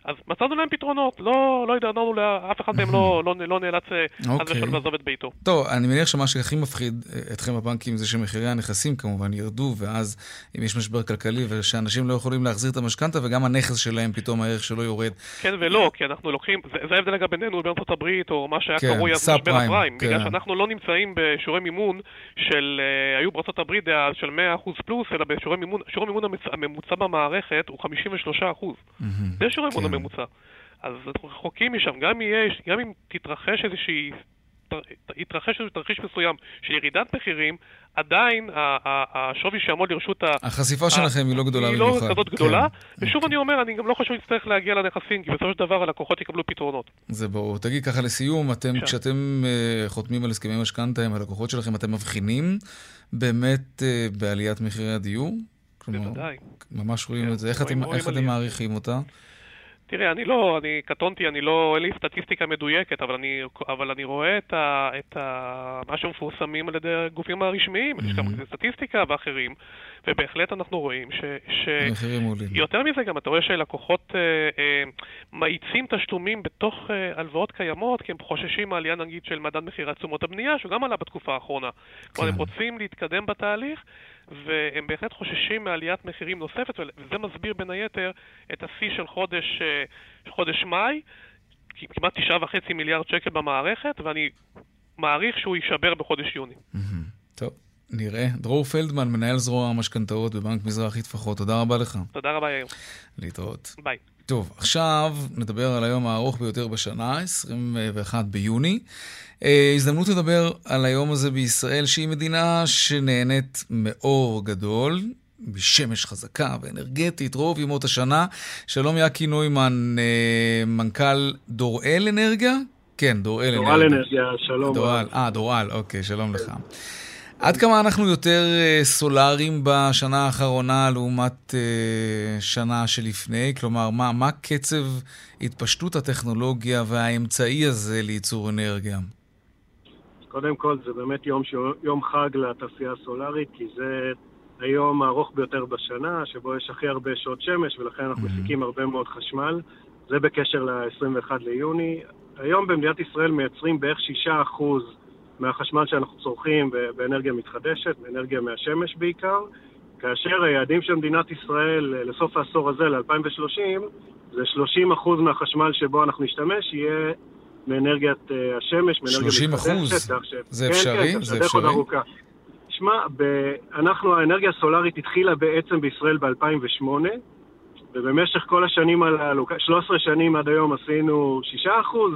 אז מצאנו להם פתרונות, לא, לא התדרדרנו, אף אחד מהם לא, לא, לא נאלץ אה, חס אוקיי. ושלום לעזוב את ביתו. טוב, אני מניח שמה שהכי מפחיד אה, אתכם בבנקים זה שמחירי הנכסים כמובן ירדו, ואז אם יש משבר כלכלי ושאנשים לא יכולים להחזיר את המשכנתה, וגם הנכס שלהם פתאום הערך שלו יורד. כן ולא, כי אנחנו לוקחים, זה, זה ההבדל אגב בינינו בארצות הברית, או מה שהיה כן, קרוי אז משבר הפריים, כן. בגלל שאנחנו לא נמצאים בשיעורי מימון של, היו בארצות הברית של 100% פלוס, אלא בשיעורי מימון, שיעור המימון הממוצע במערכת הוא 53%. Mm-hmm, זה שיעור המימון כן. הממוצע. אז אנחנו רחוקים משם, גם, יש, גם אם תתרחש איזושהי, יתרחש איזשהו תרחיש מסוים של ירידת מחירים, עדיין השווי שיעמוד לרשות ה... החשיפה שלכם היא לא גדולה במיוחד. היא לא כזאת גדולה, כן. ושוב אני אומר, אני גם לא חושב שנצטרך להגיע לנכסים, כי בסופו של דבר הלקוחות יקבלו פתרונות. זה ברור. תגיד ככה לסיום, אתם, כשאתם uh, חותמים על הסכמי משכנתה עם הלקוחות שלכם, אתם מבחינים באמת uh, בעליית מחירי הדיור? בוודאי. ממש רואים כן, את זה. איך אתם מעריכים אותה? תראה, אני לא, אני קטונתי, אני לא, אין לי סטטיסטיקה מדויקת, אבל אני, אבל אני רואה את, ה, את ה, מה שמפורסמים על ידי הגופים הרשמיים, mm-hmm. יש גם סטטיסטיקה ואחרים, ובהחלט אנחנו רואים ש... ש יותר מזה גם, אתה רואה שלקוחות אה, אה, מאיצים תשלומים בתוך אה, הלוואות קיימות, כי הם חוששים מעלייה נגיד של מדד מחירי תשומות הבנייה, שהוא גם עלה בתקופה האחרונה. כן. כלומר, הם רוצים להתקדם בתהליך. והם בהחלט חוששים מעליית מחירים נוספת, וזה מסביר בין היתר את השיא של חודש, אה, חודש מאי, כמעט תשעה וחצי מיליארד שקל במערכת, ואני מעריך שהוא יישבר בחודש יוני. טוב. נראה. דרור פלדמן, מנהל זרוע המשכנתאות בבנק מזרחי טפחות, תודה רבה לך. תודה רבה, יאיר. להתראות. ביי. טוב, עכשיו נדבר על היום הארוך ביותר בשנה, 21 ביוני. אה, הזדמנות לדבר על היום הזה בישראל, שהיא מדינה שנהנית מאור גדול, משמש חזקה ואנרגטית רוב ימות השנה. שלום יאקי נוימן, אה, מנכ"ל דוראל אנרגיה? כן, דוראל אנרגיה. דוראל אנרגיה, שלום. דוראל, אה, דוראל, אוקיי, שלום לך. עד כמה אנחנו יותר אה, סולאריים בשנה האחרונה לעומת אה, שנה שלפני? כלומר, מה, מה קצב התפשטות הטכנולוגיה והאמצעי הזה לייצור אנרגיה? קודם כל, זה באמת יום, יום חג לתעשייה הסולארית, כי זה היום הארוך ביותר בשנה, שבו יש הכי הרבה שעות שמש, ולכן אנחנו mm-hmm. מפיקים הרבה מאוד חשמל. זה בקשר ל-21 ליוני. היום במדינת ישראל מייצרים בערך 6% מהחשמל שאנחנו צורכים באנרגיה מתחדשת, באנרגיה מהשמש בעיקר, כאשר היעדים של מדינת ישראל לסוף העשור הזה, ל-2030, זה 30% מהחשמל שבו אנחנו נשתמש יהיה מאנרגיית uh, השמש, מאנרגיה 30 אחוז? זה אפשרי? כן, כן, זה אפשרי? שמע, אנחנו, האנרגיה הסולארית התחילה בעצם בישראל ב-2008, ובמשך כל השנים הללו, 13 שנים עד היום עשינו 6 אחוז,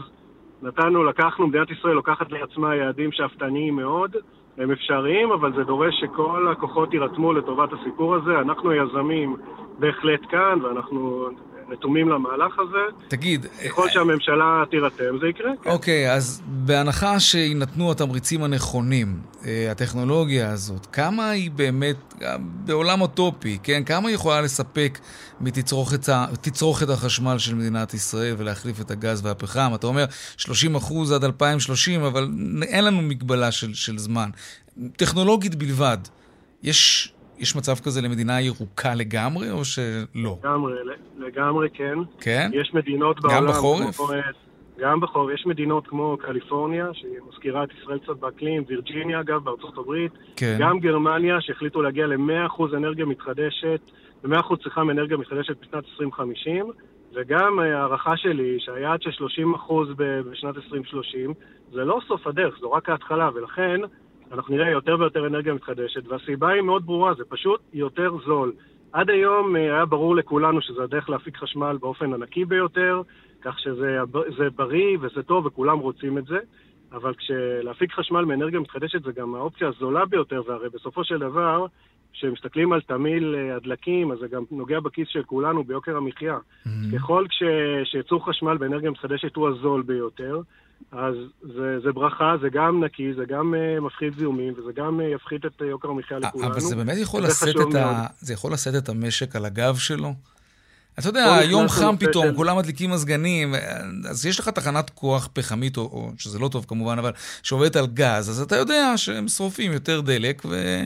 נתנו, לקחנו, מדינת ישראל לוקחת לעצמה יעדים שאפתניים מאוד, הם אפשריים, אבל זה דורש שכל הכוחות יירתמו לטובת הסיפור הזה. אנחנו היזמים בהחלט כאן, ואנחנו רתומים למהלך הזה. תגיד... ככל אה, שהממשלה תירתם, זה יקרה. כן. אוקיי, אז בהנחה שיינתנו התמריצים הנכונים, אה, הטכנולוגיה הזאת, כמה היא באמת, בעולם אוטופי, כן? כמה היא יכולה לספק מתצרוכת החשמל של מדינת ישראל ולהחליף את הגז והפחם? אתה אומר 30 אחוז עד 2030, אבל אין לנו מגבלה של, של זמן. טכנולוגית בלבד. יש יש מצב כזה למדינה ירוקה לגמרי, או שלא? לגמרי, לגמרי כן. כן? יש מדינות בעולם... גם בחורף? כמו, גם בחורף. יש מדינות כמו קליפורניה, שהיא מזכירה את ישראל קצת באקלים, וירג'יניה אגב, בארצות הברית. כן. גם גרמניה, שהחליטו להגיע ל-100% אנרגיה מתחדשת, ל-100% צריכה מאנרגיה מתחדשת בשנת 2050. וגם הערכה שלי, שהיעד של 30% בשנת 2030, זה לא סוף הדרך, זו רק ההתחלה, ולכן אנחנו נראה יותר ויותר אנרגיה מתחדשת, והסיבה היא מאוד ברורה, זה פשוט יותר זול. עד היום אה, היה ברור לכולנו שזה הדרך להפיק חשמל באופן הנקי ביותר, כך שזה בריא וזה טוב וכולם רוצים את זה, אבל כשלהפיק חשמל מאנרגיה מתחדשת זה גם האופציה הזולה ביותר, והרי בסופו של דבר, כשמסתכלים על תמיל אה, הדלקים, אז זה גם נוגע בכיס של כולנו ביוקר המחיה. Mm-hmm. ככל שייצור חשמל באנרגיה מתחדשת הוא הזול ביותר, אז זה, זה ברכה, זה גם נקי, זה גם uh, מפחית זיהומים, וזה גם uh, יפחית את uh, יוקר המחיה לכולנו. אבל זה באמת יכול לשאת את, ה... זה יכול לשאת את המשק על הגב שלו? אתה יודע, יום חם פתאום, של... כולם מדליקים מזגנים, אז יש לך תחנת כוח פחמית, או, או שזה לא טוב כמובן, אבל שעובדת על גז, אז אתה יודע שהם שורפים יותר דלק, ו,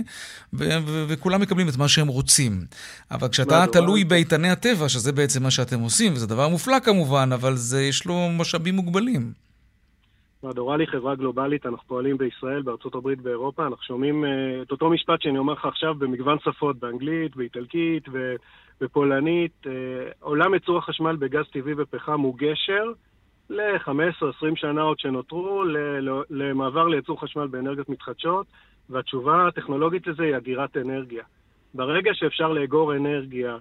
ו, ו, וכולם מקבלים את מה שהם רוצים. אבל כשאתה תלוי באיתני הטבע, שזה בעצם מה שאתם עושים, וזה דבר מופלא כמובן, אבל זה, יש לו משאבים מוגבלים. מדורלי חברה גלובלית, אנחנו פועלים בישראל, בארצות הברית, באירופה, אנחנו שומעים uh, את אותו משפט שאני אומר לך עכשיו במגוון שפות, באנגלית, באיטלקית ובפולנית. Uh, עולם ייצור החשמל בגז טבעי ופחם הוא גשר ל-15-20 שנה עוד שנותרו למעבר לייצור חשמל באנרגיות מתחדשות, והתשובה הטכנולוגית לזה היא אגירת אנרגיה. ברגע שאפשר לאגור אנרגיה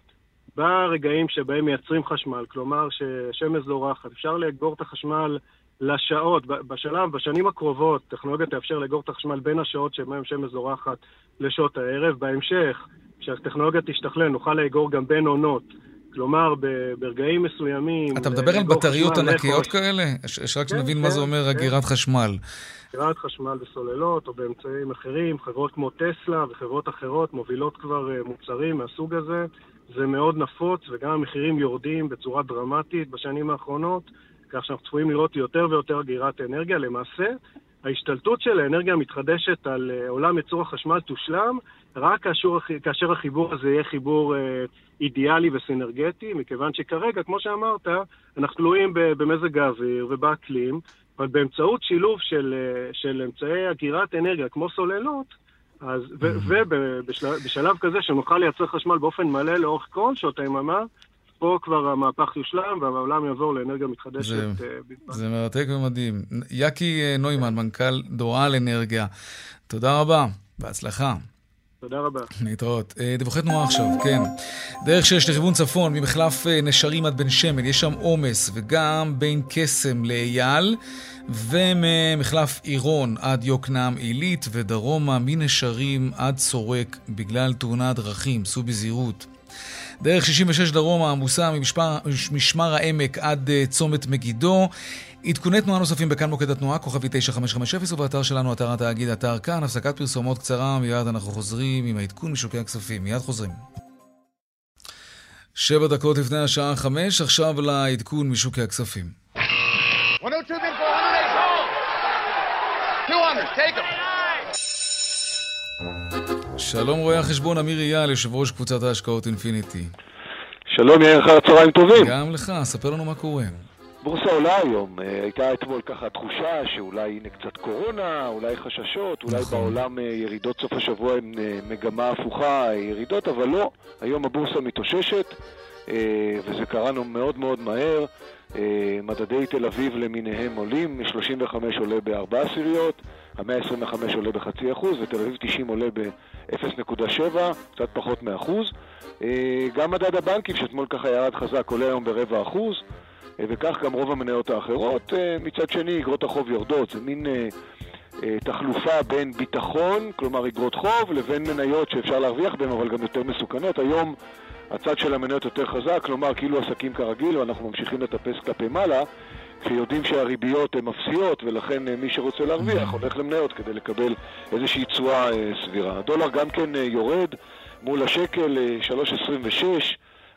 ברגעים שבהם מייצרים חשמל, כלומר ששמש זורחת, אפשר לאגור את החשמל לשעות, בשלב, בשנים הקרובות, טכנולוגיה תאפשר לאגור את החשמל בין השעות שבהן שמש זורחת לשעות הערב. בהמשך, כשהטכנולוגיה תשתכלל, נוכל לאגור גם בין עונות. כלומר, ברגעים מסוימים... אתה מדבר על בטריות ענקיות כאלה? שרק כן, שנבין מה זה כן, אומר כן. אגירת חשמל. אגירת חשמל בסוללות או באמצעים אחרים, חברות כמו טסלה וחברות אחרות מובילות כבר אה, מוצרים מהסוג הזה. זה מאוד נפוץ וגם המחירים יורדים בצורה דרמטית בשנים האחרונות. כך שאנחנו צפויים לראות יותר ויותר אגירת אנרגיה. למעשה, ההשתלטות של האנרגיה המתחדשת על uh, עולם ייצור החשמל תושלם רק כאשר, כאשר החיבור הזה יהיה חיבור uh, אידיאלי וסינרגטי, מכיוון שכרגע, כמו שאמרת, אנחנו תלויים במזג האוויר ובאקלים, אבל באמצעות שילוב של, uh, של אמצעי אגירת אנרגיה כמו סוללות, אז, ובשלב כזה שנוכל לייצר חשמל באופן מלא לאורך כל שעות היממה, פה כבר המהפך יושלם והעולם יעבור לאנרגיה מתחדשת. זה, uh, זה מרתק ומדהים. יקי אה, נוימן, מנכ"ל דורל אנרגיה, תודה רבה, בהצלחה. תודה רבה. להתראות. אה, דיווחי תנועה עכשיו, כן. דרך שש לכיוון צפון, ממחלף נשרים עד בן שמן, יש שם עומס, וגם בין קסם לאייל, וממחלף עירון עד יוקנעם עילית, ודרומה מנשרים עד סורק בגלל תאונת דרכים, סעו בזהירות. דרך 66 דרומה עמוסה ממשמר, משמר העמק עד uh, צומת מגידו. עדכוני תנועה נוספים בכאן מוקד התנועה, כוכבי 9550, ובאתר שלנו, אתר התאגיד, אתר כאן. הפסקת פרסומות קצרה, מיד אנחנו חוזרים עם העדכון משוקי הכספים. מיד חוזרים. שבע דקות לפני השעה חמש, עכשיו לעדכון משוקי הכספים. 102, 200, take them. שלום רואה החשבון אמיר אייל, יושב ראש קבוצת ההשקעות אינפיניטי. שלום יאיר, אחר הצהריים טובים. גם לך, ספר לנו מה קורה. בורסה עולה היום, אה, הייתה אתמול ככה תחושה שאולי הנה קצת קורונה, אולי חששות, אולי נכון. בעולם אה, ירידות סוף השבוע הן אה, מגמה הפוכה, ירידות, אבל לא, היום הבורסה מתאוששת, וזה קרה לנו מאוד מאוד מהר. מדדי תל אביב למיניהם עולים, מ-35 עולה בארבע עשיריות, ה-125 עולה בחצי אחוז, ותל אביב 90 עולה ב-0.7, קצת פחות מאחוז. גם מדד הבנקים, שאתמול ככה ירד חזק, עולה היום ברבע אחוז. אה, וכך גם רוב המניות האחרות. אה, מצד שני, אגרות החוב יורדות, זה מין אה, תחלופה בין ביטחון, כלומר אגרות חוב, לבין מניות שאפשר להרוויח בהן, אבל גם יותר מסוכנות. היום הצד של המניות יותר חזק, כלומר כאילו עסקים כרגיל, ואנחנו ממשיכים לטפס כלפי מעלה, כשיודעים שהריביות הן אפסיות, ולכן מי שרוצה להרוויח הולך למניות כדי לקבל איזושהי תשואה סבירה. הדולר גם כן יורד מול השקל, 3.26.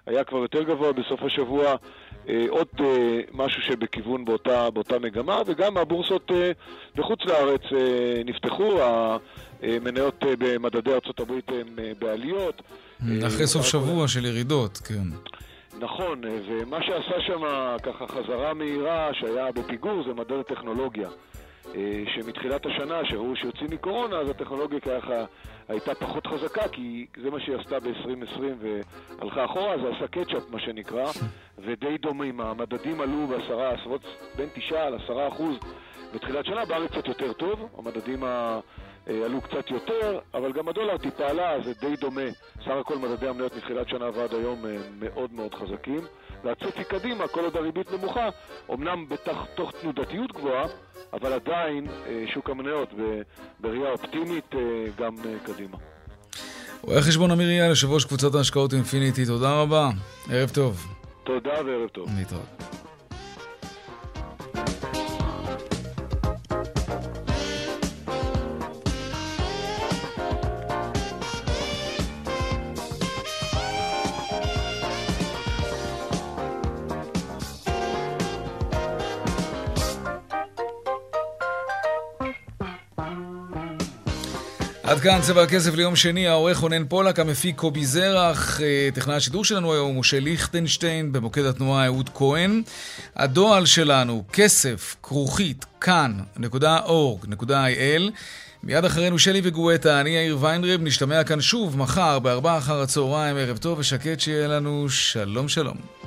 היה כבר יותר גבוה בסוף השבוע, אה, עוד אה, משהו שבכיוון באותה, באותה מגמה, וגם הבורסות אה, בחוץ לארץ נפתחו, המניות במדדי ארה"ב הן בעליות. אחרי סוף שבוע של ירידות, כן. נכון, ומה שעשה שם ככה חזרה מהירה שהיה בפיגור זה מדד הטכנולוגיה. אה, שמתחילת השנה, שראו שיוצאים מקורונה, אז הטכנולוגיה ככה הייתה פחות חזקה, כי זה מה שהיא עשתה ב-2020 והלכה אחורה, זה עשה קצ'אפ, מה שנקרא, ודי דומים. המדדים עלו בעשרה, עשרות, בין תשעה לעשרה אחוז בתחילת שנה, בארץ קצת יותר טוב, המדדים ה... אה, עלו קצת יותר, אבל גם הדולר טיפה עלה, זה די דומה. סך הכל מדדי המניות מתחילת שנה ועד היום מאוד מאוד חזקים. והצפי קדימה, כל עוד הריבית נמוכה, אמנם בתוך תנודתיות גבוהה, אבל עדיין אה, שוק המניות בראייה אופטימית אה, גם אה, קדימה. רואה חשבון אמיר אייל, יושב ראש קבוצת ההשקעות אינפיניטי, תודה רבה, ערב טוב. תודה וערב טוב. להתראות. כאן צבע הכסף ליום שני, העורך רונן פולק, המפיק קובי זרח, אה, טכנאי השידור שלנו היום משה ליכטנשטיין, במוקד התנועה אהוד כהן. הדועל שלנו, כסף, כרוכית, כאן.org.il. מיד אחרינו שלי וגואטה, אני יאיר ויינרב, נשתמע כאן שוב מחר בארבעה אחר הצהריים, ערב טוב ושקט שיהיה לנו, שלום שלום.